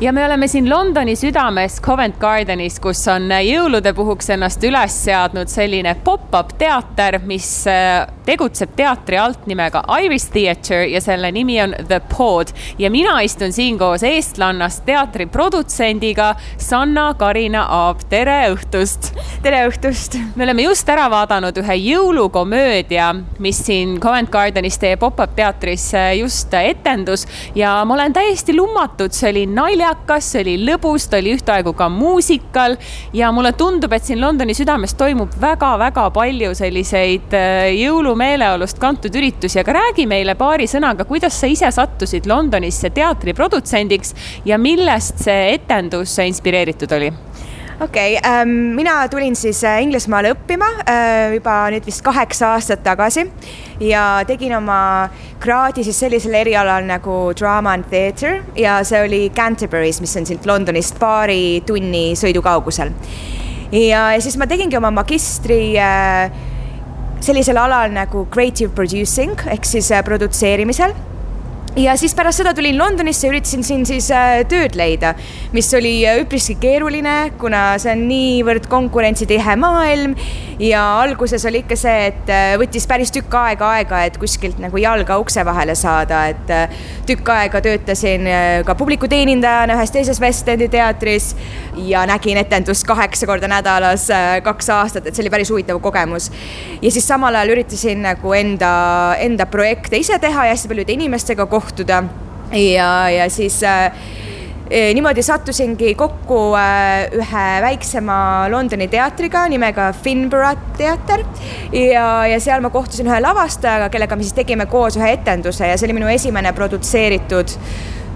ja me oleme siin Londoni südames Covent Gardenis, kus on jõulude puhuks ennast üles seadnud selline pop-up teater, mis äh, tegutseb teatri alt nimega Iris Theatre ja selle nimi on The Pod. ja mina istun siin koos eestlannast teatri produtsendiga Sanna Karina Aab, tere õhtust. tere õhtust. me oleme just ära vaadanud ühe jõulukomöödia, mis siin Covent Gardenis teie pop-up teatris just etendus ja ma olen täiesti lummatud, see oli naljakas see oli lõbus, ta oli ühtaegu ka muusikal ja mulle tundub, et siin Londoni südames toimub väga-väga palju selliseid äh, jõulumeeleolust kantud üritusi, aga räägi meile paari sõnaga, kuidas sa ise sattusid Londonisse teatriprodutsendiks ja millest see etendus inspireeritud oli? okei okay, ähm,, mina tulin siis äh, Inglismaale õppima äh, juba nüüd vist kaheksa aastat tagasi ja tegin oma kraadi siis sellisel erialal nagu drama and theatre ja see oli Canterbury's, mis on siit Londonist paari tunni sõidu kaugusel. ja, ja siis ma tegingi oma magistri äh, sellisel alal nagu creative producing ehk siis äh, produtseerimisel ja siis pärast seda tulin Londonisse üritasin siin siis äh, tööd leida, mis oli äh, üpriski keeruline, kuna see on niivõrd konkurentsitihe maailm ja alguses oli ikka see, et äh, võttis päris tükk aega aega, et kuskilt nagu jalga ukse vahele saada, et tükk aega töötasin ka publiku teenindajana ühes teises West Endi teatris ja nägin etendust kaheksa korda nädalas kaks aastat, et see oli päris huvitav kogemus. ja siis samal ajal üritasin nagu enda, enda projekte ise teha ja hästi paljude inimestega kohtuda kohtuda. Ja, ja siis äh, e, niimoodi sattusingi kokku äh, ühe väiksema Londoni teatriga nimega Finborough teater ja, ja seal ma kohtusin ühe lavastajaga, kellega me siis tegime koos ühe etenduse ja see oli minu esimene produtseeritud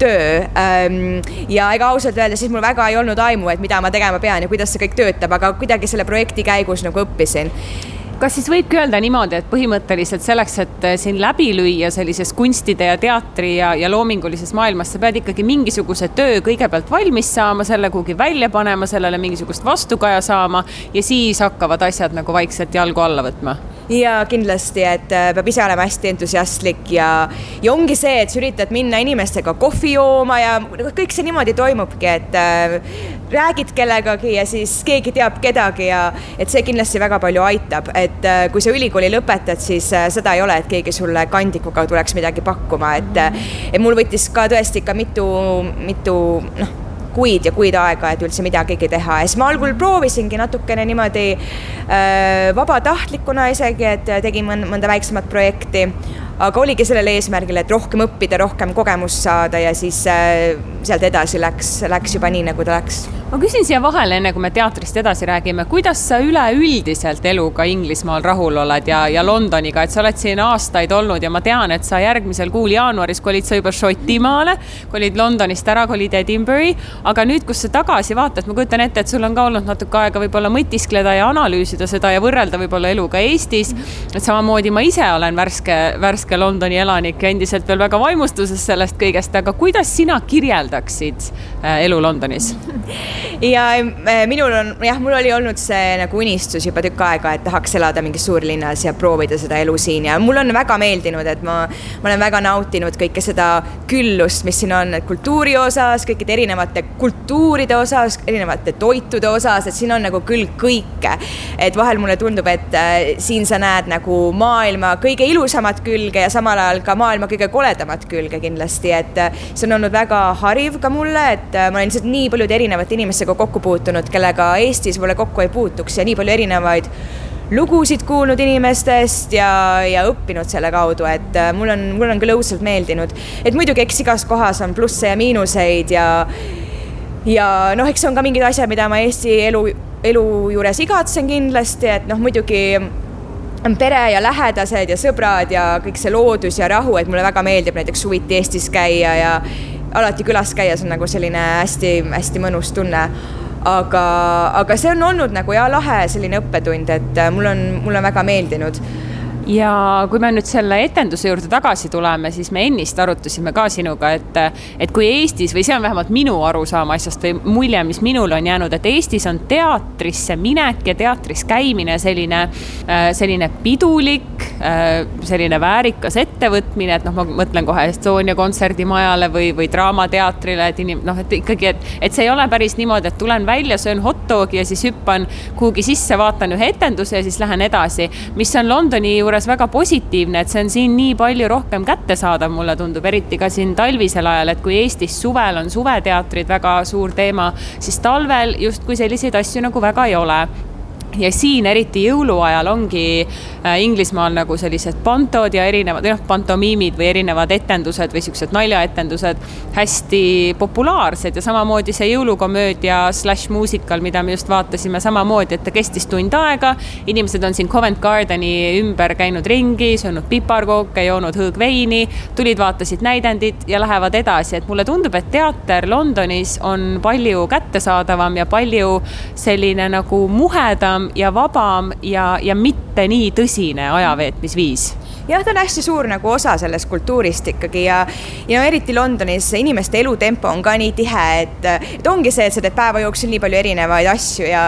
töö. Ähm, ja ega ausalt öelda, siis mul väga ei olnud aimu, et mida ma tegema pean ja kuidas see kõik töötab, aga kuidagi selle projekti käigus nagu õppisin kas siis võibki öelda niimoodi, et põhimõtteliselt selleks, et äh, siin läbi lüüa sellises kunstide ja teatri ja, ja loomingulises maailmas, sa pead ikkagi mingisuguse töö kõigepealt valmis saama, selle kuhugi välja panema, sellele mingisugust vastukaja saama ja siis hakkavad asjad nagu vaikselt jalgu alla võtma? Ja kindlasti, et äh, peab ise olema hästi entusiastlik ja, ja ongi see, et sa üritad minna inimestega kohvi jooma ja kõik see niimoodi toimubki, et äh, räägid kellegagi ja siis keegi teab kedagi ja et see kindlasti väga palju aitab, et äh, kui sa ülikooli lõpetad, siis äh, seda ei ole, et keegi sulle kandikuga tuleks midagi pakkuma, et, äh, et mul võttis ka tõesti ikka mitu, mitu noh kuid ja kuid aega, et üldse midagigi teha. Ja siis ma algul proovisingi natukene niimoodi äh, vabatahtlikuna isegi, et tegin mõnda väiksemat projekti aga oligi sellel eesmärgil, et rohkem õppida, rohkem kogemust saada ja siis äh, sealt edasi läks, läks juba nii, nagu ta läks. Ma küsin siia vahele, enne kui me teatrist edasi räägime, kuidas sa üleüldiselt eluga Inglismaal rahul oled ja, ja Londoniga, et sa oled siin aastaid olnud ja ma tean, et sa järgmisel kuul jaanuaris kolid sa juba Šotimaale, kolid Londonist ära, kolid Edinburgh'i, aga nüüd, kus sa tagasi vaatad, ma kujutan ette, et sul on ka olnud natuke aega võib-olla mõtiskleda ja analüüsida seda ja võrrelda võib-olla eluga Eestis. et samamoodi ma ise olen värske, värske Londoni elanik endiselt veel väga vaimustuses sellest kõigest, aga kuidas sina kirjeldaksid äh, elu Londonis ja äh, minul on jah, mul oli olnud see nagu unistus juba tükk aega, et tahaks elada mingis suurlinnas ja proovida seda elu siin ja mul on väga meeldinud, et ma, ma olen väga nautinud kõike seda küllust, mis siin on, kultuuri osas, kõikide erinevate kultuuride osas, erinevate toitude osas, et siin on nagu küll kõike. et vahel mulle tundub, et äh, siin sa näed nagu maailma kõige ilusamat külge ja samal ajal ka maailma kõige koledamat külge kindlasti, et äh, see on olnud väga hariv ka mulle, et äh, ma olen lihtsalt nii paljude erinevate inimestega kokku puutunud, kellega Eestis võib-olla kokku ei puutuks ja nii palju erinevaid lugusid kuulnud inimestest ja, ja õppinud selle kaudu, et äh, mul on, mul on küll õudselt meeldinud. et muidugi, eks igas kohas on plusse ja miinuseid ja, ja noh, eks on ka mingid asjad, mida ma Eesti elu, elu juures igatsen kindlasti, et noh, muidugi pere ja lähedased ja sõbrad ja kõik see loodus ja rahu, et mulle väga meeldib näiteks suviti Eestis käia ja alati külas käies on nagu selline hästi-hästi mõnus tunne. aga, aga see on olnud nagu ja lahe selline õppetund, et mul on, mulle on väga meeldinud ja kui me nüüd selle etenduse juurde tagasi tuleme, siis me ennist arutasime ka sinuga, et, et kui Eestis või see on vähemalt minu arusaam asjast või mulje, mis minul on jäänud, et Eestis on teatrisse minek ja teatris käimine selline, selline pidulik, selline väärikas ettevõtmine, et noh, ma mõtlen kohe Estonia kontserdimajale või, või Draamateatrile, et inim-, noh, et ikkagi, et, et see ei ole päris niimoodi, et tulen välja, söön hot dogi ja siis hüppan kuhugi sisse, vaatan ühe etenduse ja siis lähen edasi, mis on Londoni juures väga positiivne, et see on siin nii palju rohkem kättesaadav, mulle tundub, eriti ka siin talvisel ajal, et kui Eestis suvel on suveteatrid väga suur teema, siis talvel justkui selliseid asju nagu väga ei ole ja siin eriti jõuluajal ongi äh, Inglismaal nagu sellised pantod ja erinevad, noh, pantomiimid või erinevad etendused või siuksed naljaetendused hästi populaarsed ja samamoodi see jõulukomöödia slaš muusikal, mida me just vaatasime, samamoodi, et ta kestis tund aega. inimesed on siin Covent Gardeni ümber käinud ringi, söönud piparkooke, joonud hõõgveini, tulid, vaatasid näidendit ja lähevad edasi, et mulle tundub, et teater Londonis on palju kättesaadavam ja palju selline nagu muhedam lihtsam ja vabam ja, ja mitte nii tõsine ajaveetmisviis jah, ta on hästi suur nagu osa sellest kultuurist ikkagi ja, ja no eriti Londonis inimeste elutempo on ka nii tihe, et, et ongi see, et sa teed päeva jooksul nii palju erinevaid asju ja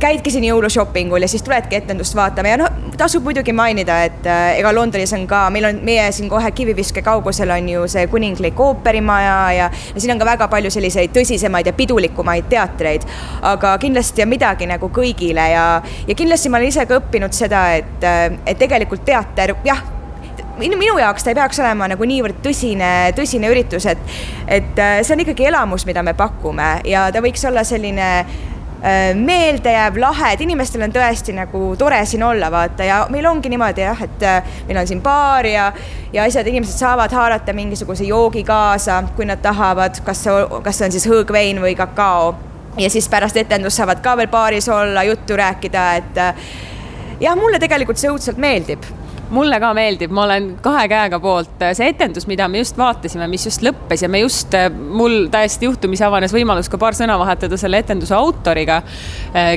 käidki siin jõulushoppingul ja siis tuledki etendust vaatama ja noh, tasub muidugi mainida, et äh, ega Londonis on ka, meil on, meie siin kohe kiviviske kaugusel on ju see kuninglik ooperimaja ja, ja siin on ka väga palju selliseid tõsisemaid ja pidulikumaid teatreid. aga kindlasti on midagi nagu kõigile ja, ja kindlasti ma olen ise ka õppinud seda, et, et tegelikult teater, jah minu, minu jaoks ta ei peaks olema nagu niivõrd tõsine, tõsine üritus, et, et äh, see on ikkagi elamus, mida me pakume ja ta võiks olla selline äh, meeldejääv, lahe, et inimestel on tõesti nagu tore siin olla, vaata, ja meil ongi niimoodi jah, et äh, meil on siin baar ja, ja asjad, inimesed saavad haarata mingisuguse joogi kaasa, kui nad tahavad, kas see, kas see on siis hõõgvein või kakao. ja siis pärast etendust saavad ka veel baaris olla, juttu rääkida, et jah, mulle tegelikult see õudselt meeldib mulle ka meeldib, ma olen kahe käega poolt. see etendus, mida me just vaatasime, mis just lõppes ja me just, mul täiesti juhtumisi avanes võimalus ka paar sõna vahetada selle etenduse autoriga,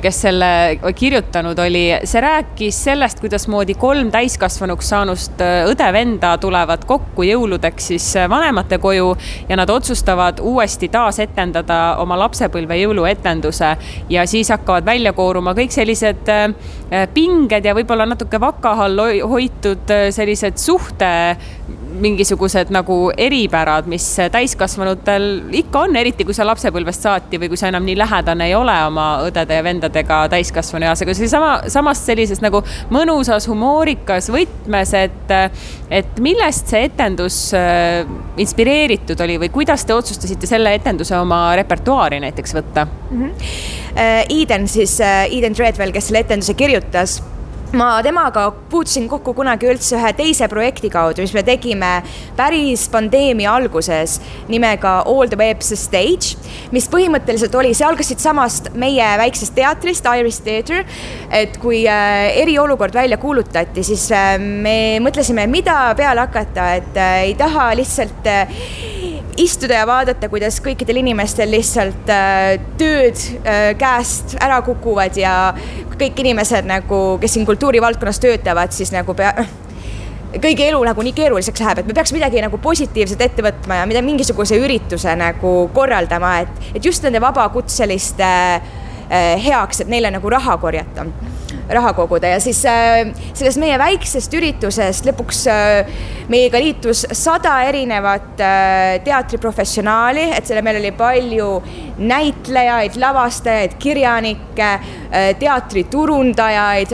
kes selle kirjutanud oli. see rääkis sellest, kuidasmoodi kolm täiskasvanuks saanust õde-venda tulevad kokku jõuludeks siis vanemate koju ja nad otsustavad uuesti taasetendada oma lapsepõlve jõuluetenduse ja siis hakkavad välja kooruma kõik sellised pinged ja võib-olla natuke vakahall hoitud teatud äh, sellised suhte mingisugused nagu eripärad, mis täiskasvanutel ikka on, eriti kui sa lapsepõlvest saati või kui sa enam nii lähedane ei ole oma õdede ja vendadega täiskasvanu eas, aga see sama, samas sellises nagu mõnusas humoorikas võtmes, et, et millest see etendus äh, inspireeritud oli või kuidas te otsustasite selle etenduse oma repertuaari näiteks võtta mm? -hmm. Eden siis, Eden Treadwell, kes selle etenduse kirjutas ma temaga puutusin kokku kunagi üldse ühe teise projekti kaudu, mis me tegime päris pandeemia alguses nimega All the Web's Stage, mis põhimõtteliselt oli, see algas siitsamast meie väiksest teatrist, Iris Theatre. et kui äh, eriolukord välja kuulutati, siis äh, me mõtlesime, mida peale hakata, et äh, ei taha lihtsalt istuda ja vaadata, kuidas kõikidel inimestel lihtsalt äh, tööd äh, käest ära kukuvad ja kõik inimesed nagu, kes siin kultuurivaldkonnas töötavad, siis nagu pea, kõigi elu nagu nii keeruliseks läheb, et me peaks midagi nagu positiivset ette võtma ja mida mingisuguse ürituse nagu korraldama, et, et just nende vabakutseliste äh, heaks, et neile nagu raha korjata raha koguda. Ja siis äh, sellest meie väiksest üritusest lõpuks äh, meiega liitus sada erinevat teatriprofessionaali, et selle meil oli palju näitlejaid, lavastajaid, kirjanikke, teatriturundajaid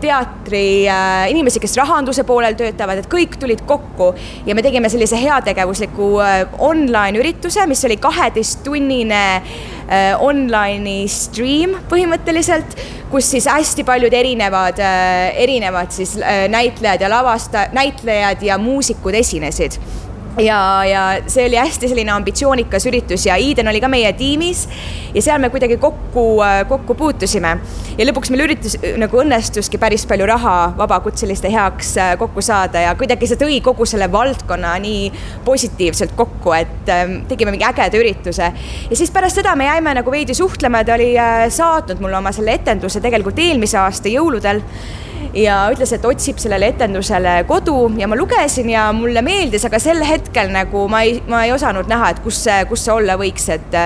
teatri äh, inimesi, kes rahanduse poolel töötavad, et kõik tulid kokku ja me tegime sellise heategevusliku äh, online ürituse, mis oli kaheteisttunnine äh, online'i stream põhimõtteliselt, kus siis hästi paljud erinevad erinevad siis näitlejad ja lavasta-, näitlejad ja muusikud esinesid ja, ja see oli hästi selline ambitsioonikas üritus ja Iiden oli ka meie tiimis ja seal me kuidagi kokku, kokku puutusime. Ja lõpuks meil üritus nagu õnnestuski päris palju raha vabakutseliste heaks äh, kokku saada ja kuidagi see tõi kogu selle valdkonna nii positiivselt kokku, et ähm, tegime mingi ägeda ürituse. ja siis pärast seda me jäime nagu veidi suhtlema, ta oli äh, saatnud mulle oma selle etenduse tegelikult eelmise aasta jõuludel ja ütles, et otsib sellele etendusele kodu ja ma lugesin ja mulle meeldis, aga sel hetkel nagu ma ei, ma ei osanud näha, et kus see, kus see olla võiks, et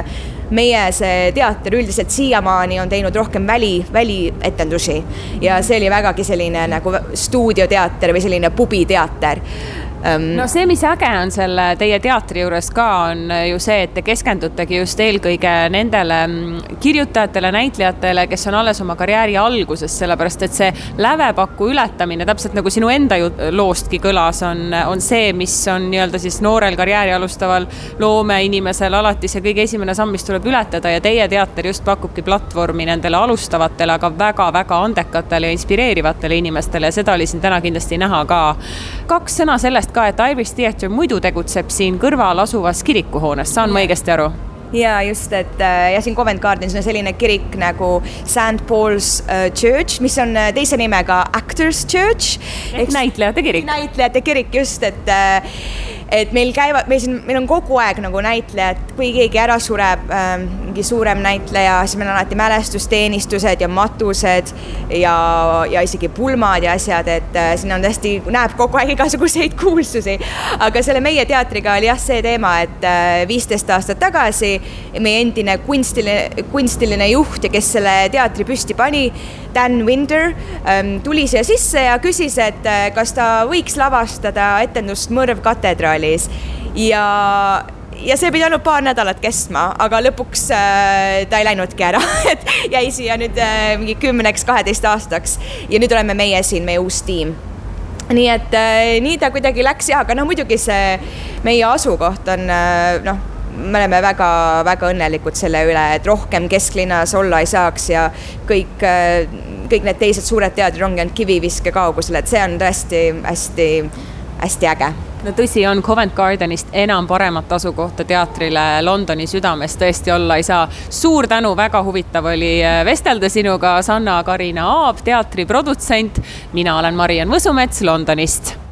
meie see teater üldiselt siiamaani on teinud rohkem väli, välietendusi ja see oli vägagi selline nagu stuudioteater või selline pubiteater. No see, mis äge on selle teie teatri juures ka, on ju see, et te keskendutegi just eelkõige nendele mm, kirjutajatele, näitlejatele, kes on alles oma karjääri alguses, sellepärast et see lävepaku ületamine, täpselt nagu sinu enda ju loostki kõlas, on, on see, mis on nii-öelda siis noorel karjääri alustaval loomeinimesel alati see kõige esimene samm, mis tuleb ületada ja teie teater just pakubki platvormi nendele alustavatele, aga väga-väga andekatele ja inspireerivatele inimestele ja seda oli siin täna kindlasti näha ka. kaks sõna sellest ka, et Irish Theatre muidu tegutseb siin kõrval asuvas kirikuhoones, saan ma õigesti aru? ja just, et äh, ja siin Covent Gardenis on selline kirik nagu St Paul's uh, Church, mis on äh, teise nimega Actors Church. ehk näitlejate kirik. näitlejate kirik just, et et meil käivad, meil siin, meil on kogu aeg nagu näitlejad, kui keegi ära sureb äh,, mingi suurem näitleja, siis meil on alati mälestusteenistused ja matused ja, ja isegi pulmad ja asjad, et äh, siin on tõesti, näeb kogu aeg igasuguseid kuulsusi. aga selle meie teatriga oli jah, see teema, et viisteist äh, aastat tagasi meie endine kunstiline, kunstiline juht ja kes selle teatri püsti pani, Dan Winder ähm, tuli siia sisse ja küsis, et äh, kas ta võiks lavastada etendust Mõrv katedraalis ja ja see pidi ainult paar nädalat kestma, aga lõpuks äh, ta ei läinudki ära. Et jäi siia nüüd äh, mingi kümneks, kaheteist aastaks. Ja nüüd oleme meie siin, meie uus tiim. Nii et äh, nii ta kuidagi läks ja, aga noh, muidugi see meie asukoht on äh, noh me oleme väga-väga õnnelikud selle üle, et rohkem kesklinnas olla ei saaks ja kõik, kõik need teised suured teatrid ongi ainult kiviviske kaugusel, et see on tõesti hästi, hästi äge no tõsi on, Covent Gardenist enam paremat asukohta teatrile Londoni südames tõesti olla ei saa. suur tänu, väga huvitav oli äh, vestelda sinuga, Sanna-Karina Aab, teatri produtsent. mina olen Mariann Võsumets Londonist